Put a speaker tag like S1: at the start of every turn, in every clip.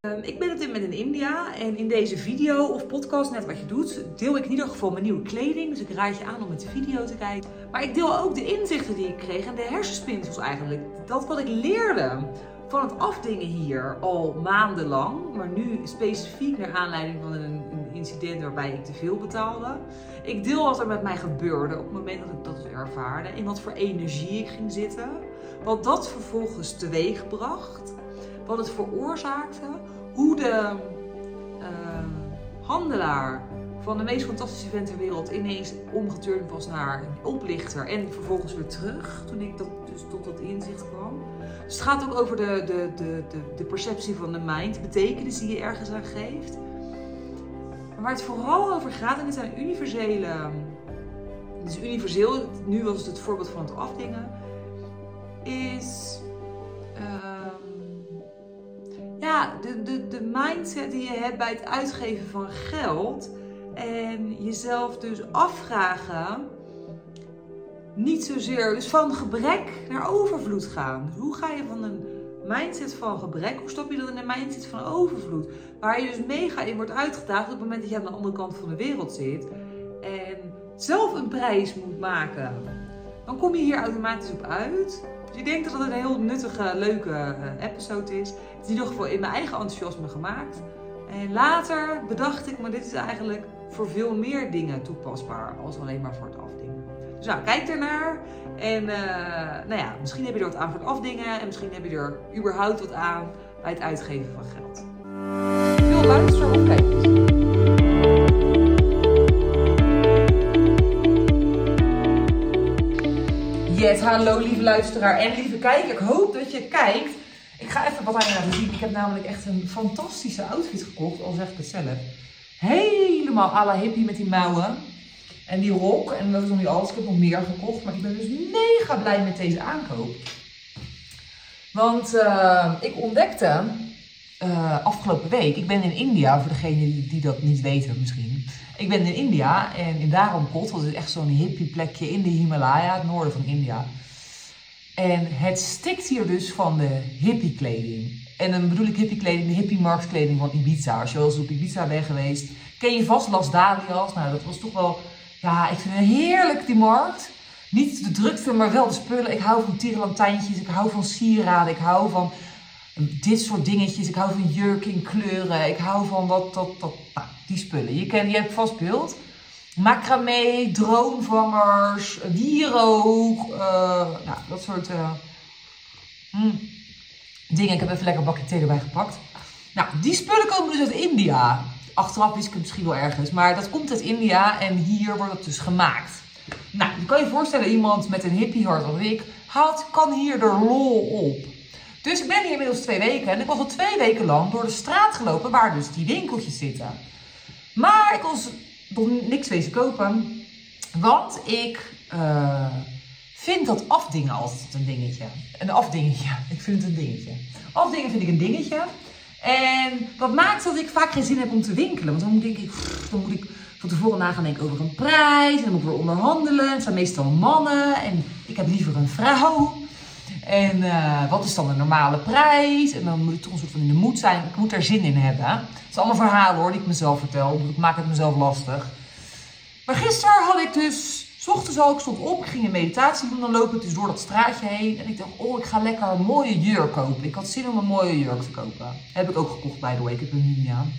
S1: Ehm, ik ben op dit moment in India en in deze video of podcast, net wat je doet, deel ik in ieder geval mijn nieuwe kleding. Dus ik raad je aan om met de video te kijken. Maar ik deel ook de inzichten die ik kreeg en de hersenspinsels eigenlijk. Dat wat ik leerde van het afdingen hier al maandenlang, maar nu specifiek naar aanleiding van een, incident waarbij ik te veel betaalde. Ik deel wat er met mij gebeurde op het moment dat ik dat ervaarde, in wat voor energie ik ging zitten, wat dat vervolgens teweeg bracht wat het veroorzaakte, hoe de uh, handelaar van de meest fantastische vent ter wereld ineens omgeturnd was naar een oplichter en vervolgens weer terug toen ik dus tot dat inzicht kwam. Dus het gaat ook over de, de, de, de, de perceptie van de mind, betekenis die je ergens aan geeft. Maar waar het vooral over gaat, en dit zijn universele. Dus universeel, nu was het het voorbeeld van het afdingen, is. Ja, de, de, de mindset die je hebt bij het uitgeven van geld. En jezelf dus afvragen. Niet zozeer, dus van gebrek naar overvloed gaan. Dus hoe ga je van een mindset van gebrek, hoe stop je dat in een mindset van overvloed? Waar je dus mega in wordt uitgedaagd op het moment dat je aan de andere kant van de wereld zit. En zelf een prijs moet maken. Dan kom je hier automatisch op uit. Dus ik denk dat het een heel nuttige, leuke eh, episode is. Het is in ieder geval in mijn eigen enthousiasme gemaakt. En later bedacht ik, maar dit is eigenlijk voor veel meer dingen toepasbaar als alleen maar voor het afdingen. Dus nou, kijk ernaar. En uh, nou ja, misschien heb je er wat aan voor het afdingen. En misschien heb je er überhaupt wat aan bij het uitgeven van geld. Veel luisteren of kijken. Yes, hallo lieve luisteraar en lieve kijker. Ik hoop dat je kijkt. Ik ga even wat aan je laten zien. Ik heb namelijk echt een fantastische outfit gekocht, al zeg ik het zelf. Helemaal à la hippie met die mouwen. En die rok. En dat is nog niet alles. Ik heb nog meer gekocht. Maar ik ben dus mega blij met deze aankoop. Want uh, ik ontdekte uh, afgelopen week. Ik ben in India, voor degenen die dat niet weten misschien. Ik ben in India en in Dharamkot, dat is echt zo'n hippie plekje in de Himalaya, het noorden van India. En het stikt hier dus van de hippie kleding. En dan bedoel ik hippie kleding, de hippie marktkleding van Ibiza. Als je wel eens op Ibiza bent geweest, ken je vast Las Dalias. Nou, dat was toch wel, ja, ik vind het heerlijk die markt. Niet de drukte, maar wel de spullen. Ik hou van tierenlantijntjes, ik hou van sieraden, ik hou van dit soort dingetjes. Ik hou van jurken in kleuren. Ik hou van dat, dat, dat, nou, die spullen. Je, kent, je hebt vast beeld. Macramé, droomvangers, wierook, uh, nou, dat soort uh, dingen. Ik heb even lekker een bakje thee erbij gepakt. Nou, die spullen komen dus uit India. Achteraf wist ik het misschien wel ergens, maar dat komt uit India en hier wordt het dus gemaakt. Nou, je kan je voorstellen, iemand met een hippie hart als ik, had, kan hier de lol op. Dus ik ben hier inmiddels twee weken en ik was al twee weken lang door de straat gelopen waar dus die winkeltjes zitten. Maar ik nog niks wezen kopen, want ik uh, vind dat afdingen altijd een dingetje. Een afdingetje, ik vind het een dingetje. Afdingen vind ik een dingetje. En dat maakt dat ik vaak geen zin heb om te winkelen. Want dan denk ik, dan moet ik van tevoren na gaan denken over een prijs. En dan moet ik weer onderhandelen. Het zijn meestal mannen. En ik heb liever een vrouw. En uh, wat is dan de normale prijs? En dan moet ik toch een soort van in de moed zijn. Ik moet er zin in hebben. Het is allemaal verhalen hoor, die ik mezelf vertel. Ik maak het mezelf lastig. Maar gisteren had ik dus, s ochtends al, ik stond op, ik ging een meditatie doen. Dan loop ik dus door dat straatje heen. En ik dacht, oh, ik ga lekker een mooie jurk kopen. Ik had zin om een mooie jurk te kopen. Heb ik ook gekocht, by the way. Ik heb hem nu aan.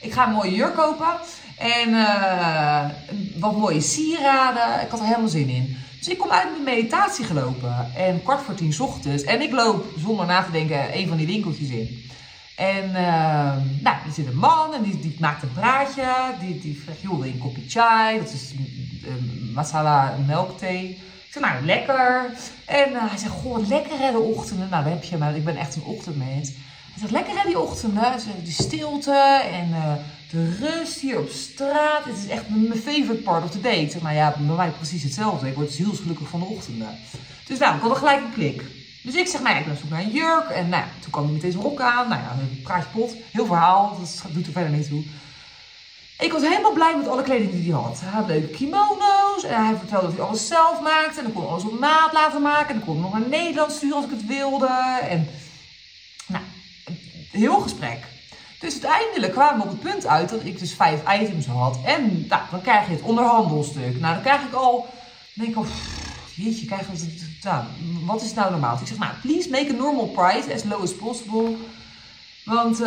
S1: Ik ga een mooie jurk kopen. En uh, wat mooie sieraden. Ik had er helemaal zin in. Dus ik kom uit mijn meditatie gelopen. En kwart voor tien ochtends. En ik loop zonder na te denken een van die winkeltjes in. En uh, nou, er zit een man en die, die maakt een praatje. Die, die vraagt, joh, wil je een kopje chai? Dat is uh, masala melkthee. Ik zeg, nou, lekker. En uh, hij zegt, goh, lekker hè, de ochtenden. Nou, dan heb je maar. Ik ben echt een ochtendmens. Hij zegt, lekker hè, die ochtenden. Die stilte en uh, de rust hier op straat. Het is echt mijn favorite part of the day. Zeg, nou ja, bij mij precies hetzelfde. Ik word dus heel gelukkig van de ochtenden. Dus nou, ik had gelijk een klik. Dus ik zeg, nou ik ben op zoek naar een jurk. En nou toen kwam hij met deze rok aan. Nou ja, een praatje pot. Heel verhaal. Dat doet er verder niet toe. Ik was helemaal blij met alle kleding die hij had. Hij had leuke kimono's. En hij vertelde dat hij alles zelf maakte. En dan kon alles op maat laten maken. En dan kon nog naar Nederland sturen als ik het wilde. En nou, heel gesprek. Dus uiteindelijk kwamen we op het punt uit dat ik dus vijf items had. En nou, dan krijg je het onderhandelstuk. Nou, dan krijg ik al, denk ik al, jeetje, krijg je nou, wat is nou normaal? Dus ik zeg, nou, please make a normal price as low as possible. Want uh,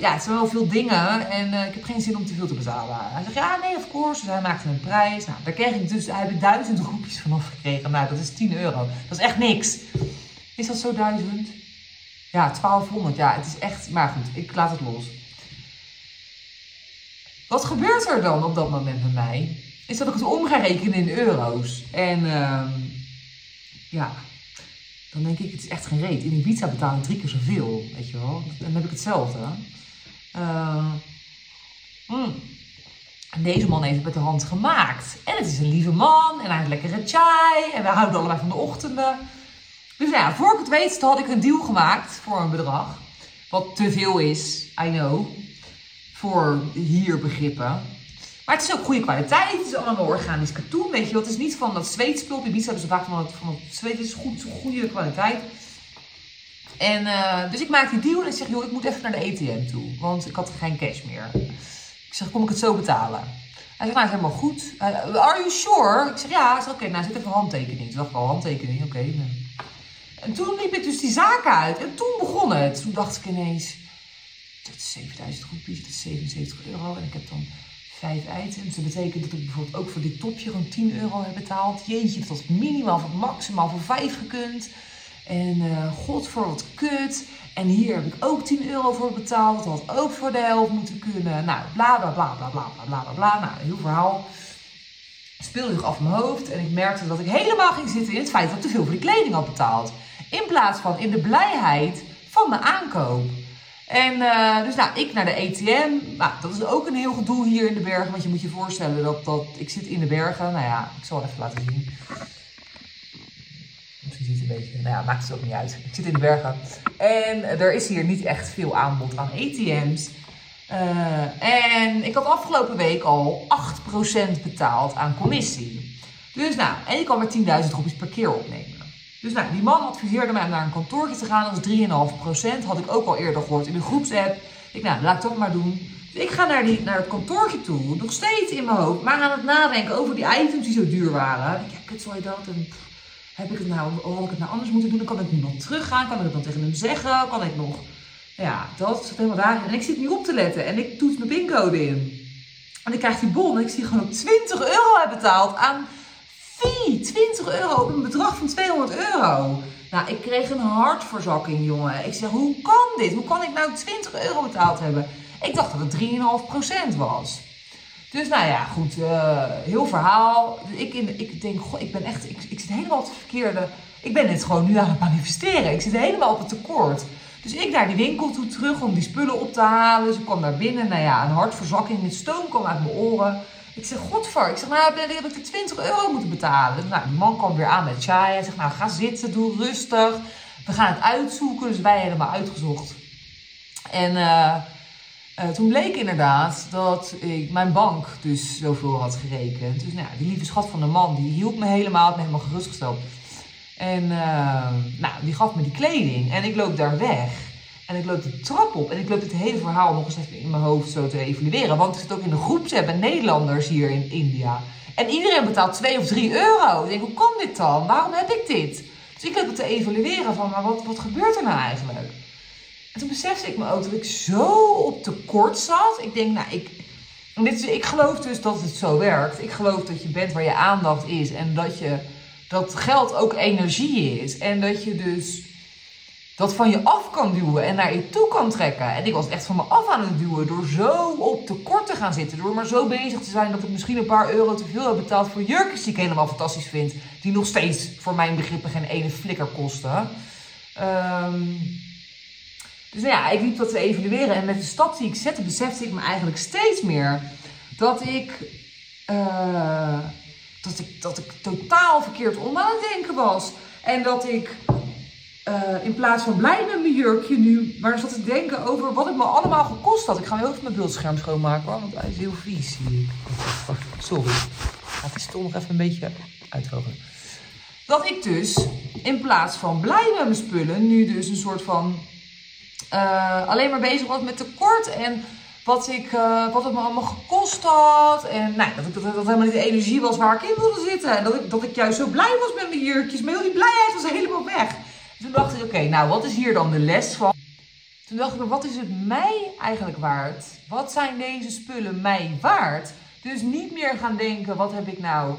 S1: ja, het zijn wel veel dingen en uh, ik heb geen zin om te veel te betalen. Hij zegt, ja, nee, of course. Dus hij maakte een prijs. Nou, daar kreeg ik dus, daar heb ik duizend roepjes vanaf gekregen. Nou, dat is 10 euro. Dat is echt niks. Is dat zo duizend? Ja, 1200. Ja, het is echt, maar goed, ik laat het los. Wat gebeurt er dan op dat moment met mij? Is dat ik het om ga rekenen in euro's. En uh, ja, dan denk ik, het is echt geen reet. In Ibiza betaal ik drie keer zoveel, weet je wel. Dan heb ik hetzelfde. Uh, mm. En deze man heeft het met de hand gemaakt. En het is een lieve man. En hij heeft lekkere chai. En we houden allebei van de ochtenden. Dus nou ja, voor ik het weet had ik een deal gemaakt voor een bedrag. Wat te veel is, I know. Voor hier begrippen. Maar het is ook goede kwaliteit. Het is allemaal organisch katoen, weet je wel. Het is niet van dat zweetspul. Ibiza hebben ze vaak van het, van. Het is goed, goede kwaliteit. En uh, dus ik maak die deal en ik zeg, joh, ik moet even naar de ATM toe. Want ik had geen cash meer. Ik zeg, kom ik het zo betalen? Hij zegt, nou, is helemaal goed. Uh, are you sure? Ik zeg, ja. Oké, okay, nou, zit even handtekening. Toen dacht ik al, handtekening, oké. Okay. En toen liep ik dus die zaak uit. En toen begon het. Toen dacht ik ineens, dat is 7000 roepies, dat is 77 euro. En ik heb dan vijf items. Dat betekent dat ik bijvoorbeeld ook voor dit topje gewoon 10 euro heb betaald. Jeetje, dat was minimaal of maximaal voor 5 gekund. En uh, god voor wat kut. En hier heb ik ook 10 euro voor betaald. Dat had ook voor de helft moeten kunnen. Nou, bla bla bla bla bla bla bla bla. Nou, heel verhaal speelde zich af mijn hoofd. En ik merkte dat ik helemaal ging zitten in het feit dat ik te veel voor die kleding had betaald. In plaats van in de blijheid van de aankoop. En uh, dus nou, ik naar de ETM. Nou, dat is ook een heel gedoe hier in de bergen. Want je moet je voorstellen dat, dat ik zit in de bergen. Nou ja, ik zal even laten zien. Misschien ziet het een beetje. Nou ja, maakt het ook niet uit. Ik zit in de bergen. En er is hier niet echt veel aanbod aan ETM's. Uh, en ik had afgelopen week al 8% betaald aan commissie. Dus nou, en je kan maar 10.000 roepies per keer opnemen. Dus nou, die man adviseerde mij om naar een kantoortje te gaan. Dat is 3,5%. Had ik ook al eerder gehoord in de groepsapp. Ik nou, laat ik dat maar doen. Dus ik ga naar, die, naar het kantoortje toe. Nog steeds in mijn hoofd. Maar aan het nadenken over die items die zo duur waren. Ik, ja, kut, zal je dat? En heb ik het nou, had ik het nou anders moeten doen? Dan kan ik nog teruggaan? Kan ik het dan tegen hem zeggen? Kan ik nog... Ja, dat is helemaal daar. En ik zit nu op te letten. En ik toets mijn pincode in. En ik krijg die bon. En ik zie gewoon 20 euro heb betaald aan fee, 20 euro op een bedrag van 200 euro. Nou, ik kreeg een hartverzakking, jongen. Ik zeg, hoe kan dit? Hoe kan ik nou 20 euro betaald hebben? Ik dacht dat het 3,5% was. Dus nou ja, goed, uh, heel verhaal. Ik, in, ik denk, goh, ik ben echt, ik, ik zit helemaal op verkeerde. Ik ben dit gewoon nu aan het manifesteren. Ik zit helemaal op het tekort. Dus ik naar die winkel toe terug om die spullen op te halen. Ze kwam naar binnen. Nou ja, een hartverzakking met stoom kwam uit mijn oren. Ik zeg, godver. Ik zeg, nou, dan heb ik 20 euro moeten betalen. Nou, die man kwam weer aan met chai. Hij zegt, nou, ga zitten, doe rustig. We gaan het uitzoeken. Dus wij helemaal uitgezocht. En uh, uh, toen bleek inderdaad dat ik mijn bank dus zoveel had gerekend. Dus nou, die lieve schat van de man, die hielp me helemaal, had me helemaal gerustgesteld. En uh, nou, die gaf me die kleding. En ik loop daar weg. En ik loop de trap op en ik loop het hele verhaal nog eens even in mijn hoofd zo te evalueren. Want ik zit ook in een groepsapp met Nederlanders hier in India. En iedereen betaalt 2 of 3 euro. Ik denk, hoe kan dit dan? Waarom heb ik dit? Dus ik loop het te evalueren van, maar wat, wat gebeurt er nou eigenlijk? En toen besefte ik me ook dat ik zo op tekort zat. Ik denk, nou, ik, dit is, ik geloof dus dat het zo werkt. Ik geloof dat je bent waar je aandacht is. En dat, je, dat geld ook energie is. En dat je dus dat van je af kan duwen en naar je toe kan trekken. En ik was echt van me af aan het duwen door zo op tekort te gaan zitten. Door maar zo bezig te zijn dat ik misschien een paar euro te veel heb betaald voor jurkjes die ik helemaal fantastisch vind. Die nog steeds voor mijn begrippen geen ene flikker kosten. Um, dus nou ja, ik liep dat te evalueren. En met de stap die ik zette, besefte ik me eigenlijk steeds meer dat ik. Uh, dat ik, dat ik totaal verkeerd om aan het denken was. En dat ik uh, in plaats van blij met mijn jurkje nu, maar zat te denken over wat het me allemaal gekost had. Ik ga heel even mijn beeldscherm schoonmaken hoor, want hij is heel vies zie ik. Sorry. Laat die stoel nog even een beetje uithogen. Dat ik dus in plaats van blij met mijn spullen, nu dus een soort van eh, alleen maar bezig was met tekort en wat, ik, uh, wat het me allemaal gekost had. En nou, dat, ik, dat, dat helemaal niet de energie was waar ik in wilde zitten. En dat ik, dat ik juist zo blij was met mijn jurkjes. Maar heel die blijheid was helemaal weg. Toen dacht ik, oké, nou wat is hier dan de les van? Toen dacht ik, wat is het mij eigenlijk waard? Wat zijn deze spullen mij waard? Dus niet meer gaan denken, wat heb ik nou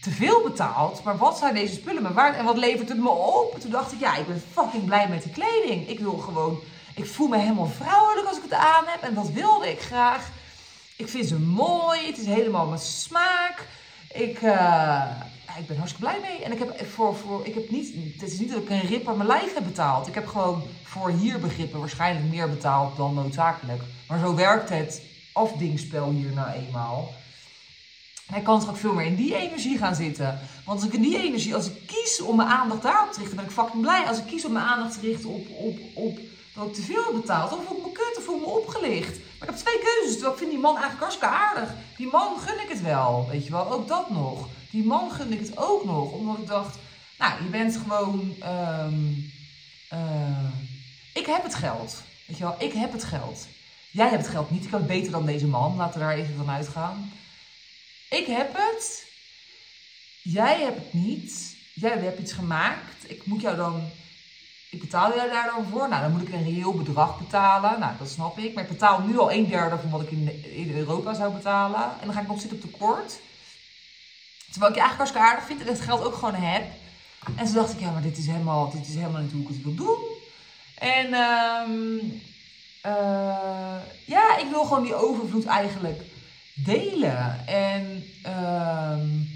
S1: te veel betaald? Maar wat zijn deze spullen me waard? En wat levert het me op? Toen dacht ik, ja, ik ben fucking blij met de kleding. Ik wil gewoon, ik voel me helemaal vrouwelijk als ik het aan heb. En dat wilde ik graag. Ik vind ze mooi. Het is helemaal mijn smaak. Ik, uh, ik ben hartstikke blij mee. En ik heb, voor, voor, ik heb niet, het is niet dat ik een rip aan mijn lijf heb betaald. Ik heb gewoon voor hier begrippen waarschijnlijk meer betaald dan noodzakelijk. Maar zo werkt het afdingspel hier nou eenmaal. Hij kan straks veel meer in die energie gaan zitten. Want als ik in die energie, als ik kies om mijn aandacht daarop te richten, ben ik fucking blij. Als ik kies om mijn aandacht te richten op, op, op dat ik te veel betaald, dan voel ik me kut, dan voel ik me opgelicht. Maar ik heb twee keuzes, ik vind die man eigenlijk hartstikke aardig. Die man gun ik het wel, weet je wel, ook dat nog. Die man gun ik het ook nog, omdat ik dacht, nou, je bent gewoon, um, uh, ik heb het geld. Weet je wel, ik heb het geld. Jij hebt het geld niet, ik heb het beter dan deze man, laten we daar even van uitgaan. Ik heb het. Jij hebt het niet. Jij hebt iets gemaakt. Ik moet jou dan. Ik betaal jou daar dan voor. Nou, dan moet ik een reëel bedrag betalen. Nou, dat snap ik. Maar ik betaal nu al een derde van wat ik in, in Europa zou betalen. En dan ga ik nog zitten op tekort. Terwijl ik je eigenlijk hartstikke aardig vind en het geld ook gewoon heb. En toen dacht ik, ja, maar dit is helemaal, dit is helemaal niet hoe ik het wil doen. En um, uh, ja, ik wil gewoon die overvloed eigenlijk delen. En um,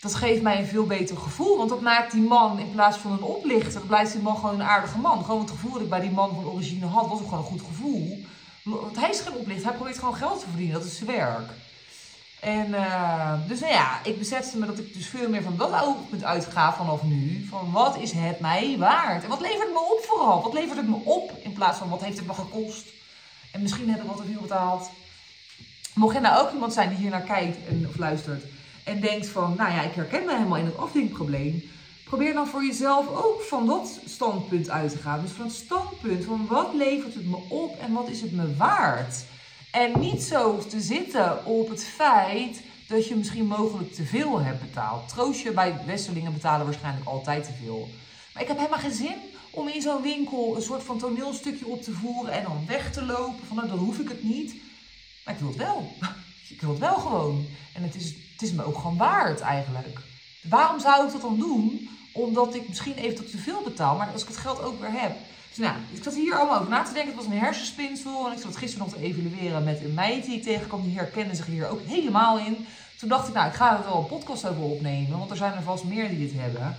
S1: dat geeft mij een veel beter gevoel. Want dat maakt die man in plaats van een oplichter, blijft die man gewoon een aardige man. Gewoon het gevoel dat ik bij die man van origine had, was ook gewoon een goed gevoel. Want hij is geen oplichter, hij probeert gewoon geld te verdienen, dat is zijn werk. En uh, dus nou ja, ik besefte me dat ik dus veel meer van dat oogpunt uitga vanaf nu. Van wat is het mij waard? En wat levert het me op vooral? Wat levert het me op in plaats van wat heeft het me gekost? En misschien heb ik wat te veel betaald. Mocht er nou ook iemand zijn die hier naar kijkt en, of luistert en denkt van, nou ja, ik herken me helemaal in het afdingprobleem. Probeer dan voor jezelf ook van dat standpunt uit te gaan. Dus van het standpunt van wat levert het me op en wat is het me waard? En niet zo te zitten op het feit dat je misschien mogelijk te veel hebt betaald. Troost je, bij Wesselingen betalen waarschijnlijk altijd te veel. Maar ik heb helemaal geen zin om in zo'n winkel een soort van toneelstukje op te voeren en dan weg te lopen. Van nou, dan hoef ik het niet. Maar ik wil het wel. Ik wil het wel gewoon. En het is, het is me ook gewoon waard eigenlijk. Waarom zou ik dat dan doen? Omdat ik misschien even te veel betaal, maar als ik het geld ook weer heb. Dus nou, ik zat hier allemaal over na te denken. Het was een hersenspinsel. En ik zat gisteren nog te evalueren met een meid die ik tegenkwam. Die herkende zich hier ook helemaal in. Toen dacht ik, nou, ik ga er wel een podcast over opnemen. Want er zijn er vast meer die dit hebben.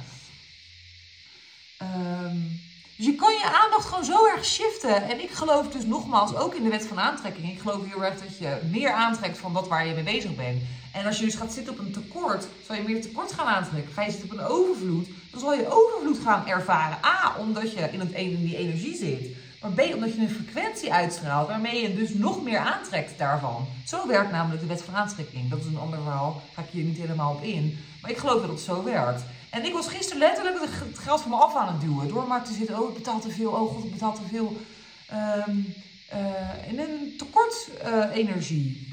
S1: Um, dus je kan je aandacht gewoon zo erg shiften. En ik geloof dus nogmaals ook in de wet van aantrekking. Ik geloof heel erg dat je meer aantrekt van dat waar je mee bezig bent. En als je dus gaat zitten op een tekort, zal je meer tekort gaan aantrekken. Ga je zitten op een overvloed, dan zal je overvloed gaan ervaren. A, omdat je in, het, in die energie zit. Maar B, omdat je een frequentie uitstraalt waarmee je dus nog meer aantrekt daarvan. Zo werkt namelijk de wet van aantrekking. Dat is een ander verhaal, ga ik hier niet helemaal op in. Maar ik geloof dat het zo werkt. En ik was gisteren letterlijk het geld van me af aan het duwen. Door maar te zitten, oh ik betaal te veel, oh god ik betaal te veel. Um, uh, in een tekort uh, energie.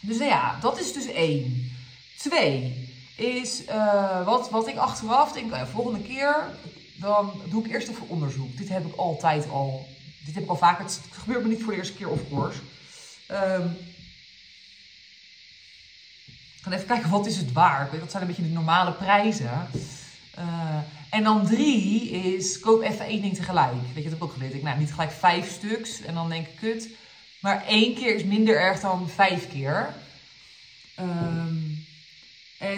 S1: Dus nou ja, dat is dus één. Twee is uh, wat, wat ik achteraf denk, volgende keer dan doe ik eerst even onderzoek. Dit heb ik altijd al, dit heb ik al vaker, het gebeurt me niet voor de eerste keer of course. Um, gaan even kijken, wat is het waard? Dat zijn een beetje de normale prijzen. Uh, en dan drie is, koop even één ding tegelijk. Weet je, dat heb ik ook geleerd. Ik, nou, niet gelijk vijf stuks en dan denk ik, kut. Maar één keer is minder erg dan vijf keer.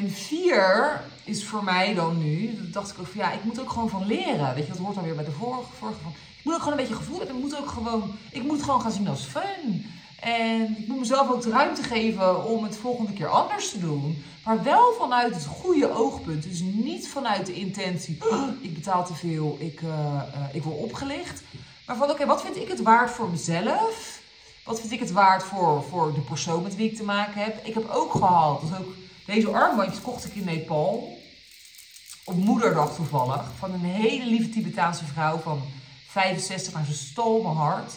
S1: En vier is voor mij dan nu, dat dacht ik ook van ja, ik moet ook gewoon van leren. Weet je, dat hoort dan weer bij de vorige, vorige van. Ik moet ook gewoon een beetje gevoel hebben. Ik moet ook gewoon, ik moet gewoon gaan zien als fun. En ik moet mezelf ook de ruimte geven om het volgende keer anders te doen. Maar wel vanuit het goede oogpunt. Dus niet vanuit de intentie, oh, ik betaal te veel, ik, uh, uh, ik word opgelicht. Maar van oké, wat vind ik het waard voor mezelf? Wat vind ik het waard voor, voor de persoon met wie ik te maken heb? Ik heb ook gehad, dus ook deze armbandjes kocht ik in Nepal. Op moederdag toevallig. Van een hele lieve Tibetaanse vrouw van 65, maar ze stol mijn hart.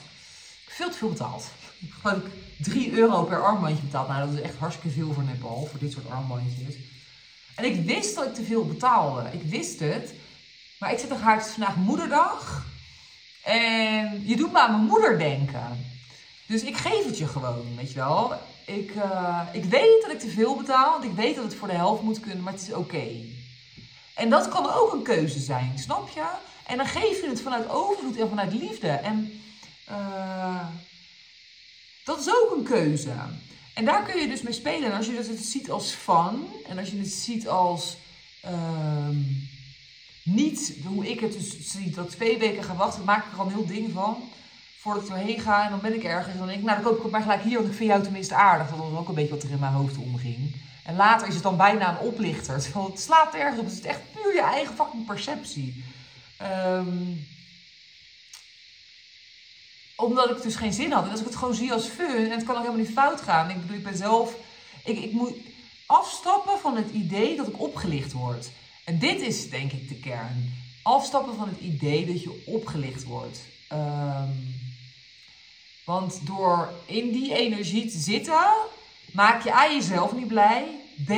S1: Ik veel te veel betaald. Ik heb geloof ik 3 euro per armbandje betaald. Nou, dat is echt hartstikke veel voor Nepal, voor dit soort armbandjes. En ik wist dat ik te veel betaalde. Ik wist het. Maar ik zit het is vandaag moederdag. En je doet me aan mijn moeder denken. Dus ik geef het je gewoon, weet je wel. Ik, uh, ik weet dat ik te veel betaal, want ik weet dat het voor de helft moet kunnen, maar het is oké. En dat kan ook een keuze zijn, snap je? En dan geef je het vanuit overvloed en vanuit liefde. En uh, dat is ook een keuze. En daar kun je dus mee spelen. En als je het ziet als fun, en als je het ziet als uh, niet hoe ik het dus zie, dat twee weken ga wachten, maak ik er al een heel ding van voordat ik erheen ga. En dan ben ik ergens. En dan denk ik, nou dan koop ik het maar gelijk hier, want ik vind jou tenminste aardig. Dat was ook een beetje wat er in mijn hoofd omging. En later is het dan bijna een oplichter. Het slaat ergens op. Het is echt puur je eigen fucking perceptie. Um, omdat ik dus geen zin had. En als ik het gewoon zie als fun. En het kan ook helemaal niet fout gaan. Ik bedoel, ik ben zelf... Ik, ik moet afstappen van het idee dat ik opgelicht word. En dit is denk ik de kern. Afstappen van het idee dat je opgelicht wordt. Um, want door in die energie te zitten, maak je A jezelf niet blij. B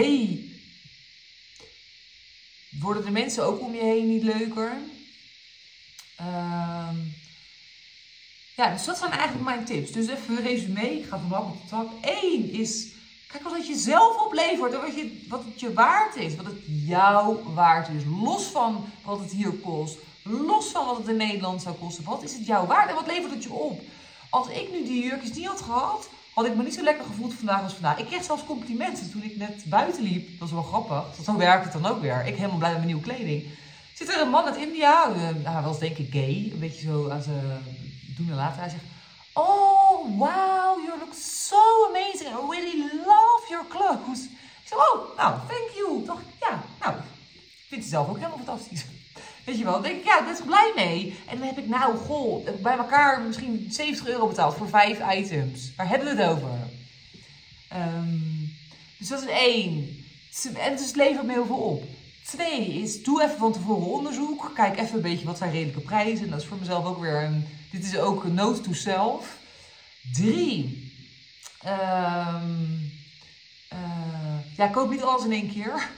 S1: worden de mensen ook om je heen niet leuker. Um, ja, dus dat zijn eigenlijk mijn tips. Dus even een resume. Ga van op de tak. Eén is, kijk wat je zelf oplevert. Wat, je, wat het je waard is. Wat het jou waard is. Los van wat het hier kost. Los van wat het in Nederland zou kosten. Wat is het jou waard en wat levert het je op? Als ik nu die jurkjes niet had gehad, had ik me niet zo lekker gevoeld vandaag als vandaag. Ik kreeg zelfs complimenten toen ik net buiten liep. Dat was wel grappig. Zo werkt het dan ook weer. Ik helemaal blij met mijn nieuwe kleding. Zit er een man uit India, hij was denk ik gay, een beetje zo aan zijn doen en laten. Hij zegt, oh wow, you look so amazing. I really love your clothes. Ik zeg, oh, nou, thank you. Toch, ja, nou, ik vind het zelf ook helemaal fantastisch. Weet je wel, dan denk ik, ja, daar ben ik blij mee. En dan heb ik, nou, goh, bij elkaar misschien 70 euro betaald voor vijf items. Waar hebben we het over? Um, dus dat is één. En dus het levert me heel veel op. Twee is, doe even van tevoren onderzoek. Kijk even een beetje wat zijn redelijke prijzen. En dat is voor mezelf ook weer een, dit is ook een note to self. Drie, um, ja, koop niet alles in één keer.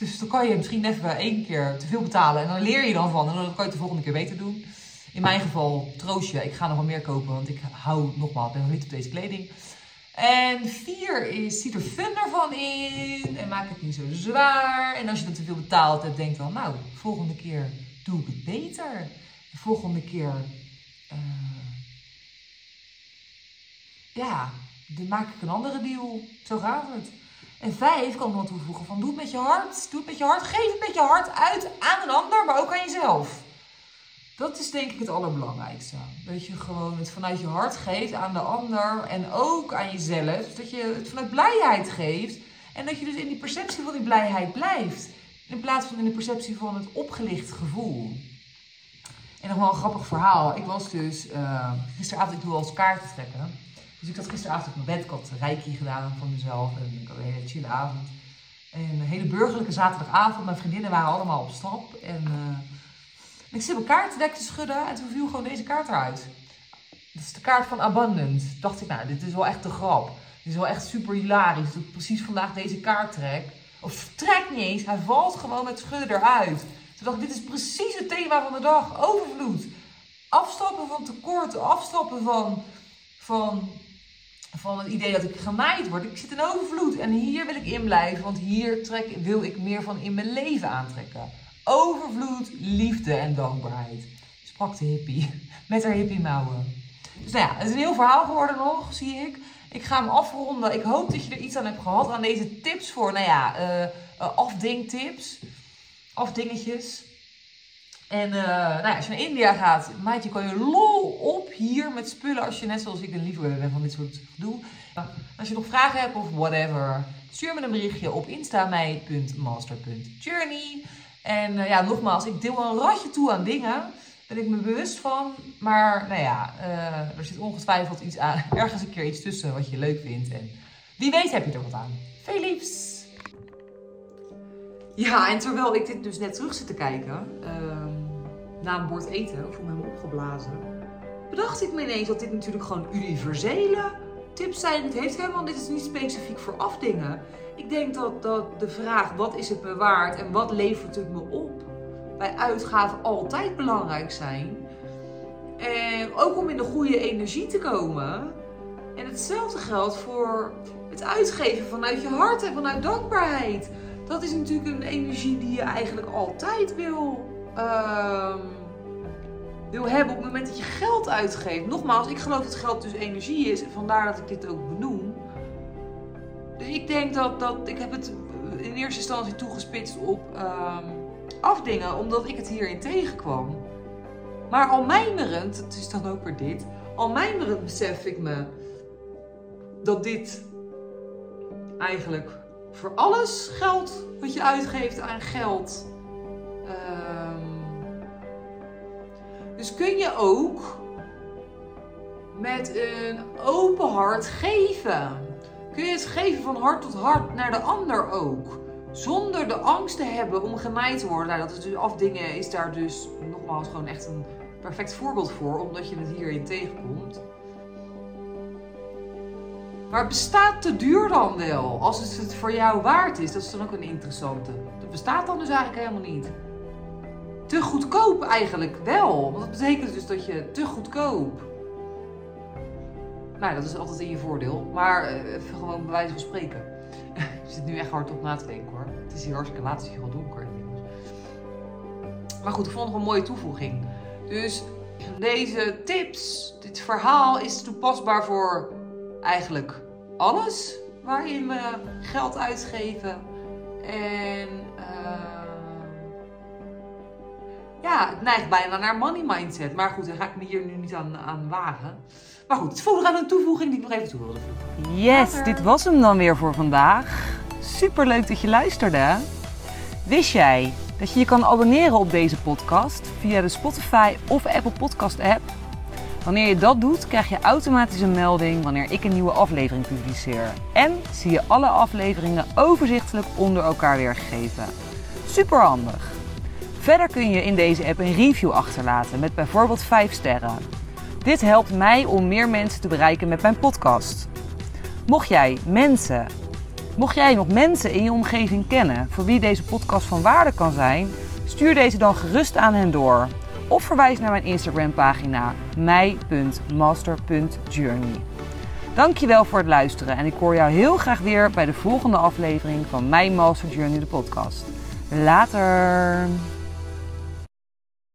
S1: Dus dan kan je misschien even één keer te veel betalen. En dan leer je dan van. En dan kan je het de volgende keer beter doen. In mijn geval, troost je. Ik ga nog wel meer kopen. Want ik hou nogmaals, ben nog niet op deze kleding. En vier is, ziet er fun ervan in. En maak het niet zo zwaar. En als je dan te veel betaalt hebt, denk dan, nou, volgende keer doe ik het beter. De volgende keer, uh, ja, dan maak ik een andere deal. Zo gaat het. En vijf kan nog toevoegen van doe het met je hart. Doe het met je hart. Geef het met je hart uit aan een ander, maar ook aan jezelf. Dat is denk ik het allerbelangrijkste. Dat je gewoon het vanuit je hart geeft aan de ander en ook aan jezelf. Dat je het vanuit blijheid geeft. En dat je dus in die perceptie van die blijheid blijft. In plaats van in de perceptie van het opgelicht gevoel. En nog wel een grappig verhaal. Ik was dus uh, gisteravond, ik doe als kaarten trekken. Dus ik had gisteravond op mijn bed, ik had reiki gedaan van mezelf en ik had een hele chille avond. En een hele burgerlijke zaterdagavond. Mijn vriendinnen waren allemaal op stap. En uh, ik zit mijn kaartendek te schudden en toen viel gewoon deze kaart eruit. Dat is de kaart van Abundance. Dacht ik, nou, dit is wel echt de grap. Dit is wel echt super hilarisch dat ik precies vandaag deze kaart trek. Of trek niet eens, hij valt gewoon met schudden eruit. Toen dacht ik, dit is precies het thema van de dag. Overvloed. Afstappen van tekort, afstappen van, van van het idee dat ik gemaaid word. Ik zit in overvloed en hier wil ik in blijven, want hier trek, wil ik meer van in mijn leven aantrekken. Overvloed, liefde en dankbaarheid. Sprak de hippie met haar hippie mouwen. Dus nou ja, het is een heel verhaal geworden nog, zie ik. Ik ga hem afronden. Ik hoop dat je er iets aan hebt gehad aan deze tips voor, nou ja, uh, uh, afdingtips. Afdingetjes. En uh, nou ja, als je naar India gaat, maatje, kan je lol op hier met spullen als je net zoals ik een liefhebber ben van dit soort doe. Als je nog vragen hebt of whatever, stuur me een berichtje op instamij.master.journey. En uh, ja, nogmaals, ik deel een ratje toe aan dingen. Ben ik me bewust van. Maar nou ja, uh, er zit ongetwijfeld iets aan. Ergens een keer iets tussen wat je leuk vindt. En wie weet heb je er wat aan. Veel liefs! Ja, en terwijl ik dit dus net terug zit te kijken, uh, na een bord eten, of me hem opgeblazen, bedacht ik me ineens dat dit natuurlijk gewoon universele tips zijn. Het heeft helemaal, dit is niet specifiek voor afdingen. Ik denk dat, dat de vraag wat is het me waard en wat levert het me op bij uitgaven altijd belangrijk zijn. En ook om in de goede energie te komen. En hetzelfde geldt voor het uitgeven vanuit je hart en vanuit dankbaarheid. Dat is natuurlijk een energie die je eigenlijk altijd wil, uh, wil hebben op het moment dat je geld uitgeeft. Nogmaals, ik geloof dat geld dus energie is. Vandaar dat ik dit ook benoem. Dus ik denk dat, dat ik heb het in eerste instantie toegespitst op uh, afdingen, omdat ik het hierin tegenkwam. Maar al mijmerend, het is dan ook weer dit, al mijmerend besef ik me dat dit eigenlijk voor alles geldt wat je uitgeeft aan geld. Dus kun je ook met een open hart geven. Kun je het geven van hart tot hart naar de ander ook. Zonder de angst te hebben om gemaaid te worden. Nou, dat is dus afdingen is daar dus nogmaals gewoon echt een perfect voorbeeld voor, omdat je het hierin tegenkomt. Maar bestaat te duur dan wel? Als het voor jou waard is, dat is dan ook een interessante. Dat bestaat dan dus eigenlijk helemaal niet. Te goedkoop eigenlijk wel. Want dat betekent dus dat je te goedkoop. Nou, dat is altijd in je voordeel. Maar even gewoon bij wijze van spreken. je zit nu echt hard op na te denken hoor. Het is hier hartstikke laat, het is hier al donker. Maar goed, ik vond nog een mooie toevoeging. Dus deze tips, dit verhaal is toepasbaar voor eigenlijk alles waarin we geld uitgeven. En ja, het neigt bijna naar money mindset. Maar goed, daar ga ik me hier nu niet aan, aan wagen. Maar goed, het voelde aan een toevoeging die ik nog even toe wilde voegen.
S2: Yes, dit was hem dan weer voor vandaag. Super leuk dat je luisterde. Wist jij dat je je kan abonneren op deze podcast via de Spotify of Apple Podcast app? Wanneer je dat doet, krijg je automatisch een melding wanneer ik een nieuwe aflevering publiceer. En zie je alle afleveringen overzichtelijk onder elkaar weergegeven. Super handig! Verder kun je in deze app een review achterlaten met bijvoorbeeld 5 sterren. Dit helpt mij om meer mensen te bereiken met mijn podcast. Mocht jij mensen, mocht jij nog mensen in je omgeving kennen voor wie deze podcast van waarde kan zijn, stuur deze dan gerust aan hen door of verwijs naar mijn Instagram pagina mij.master.journey. Dankjewel voor het luisteren en ik hoor jou heel graag weer bij de volgende aflevering van My Master Journey de podcast. Later!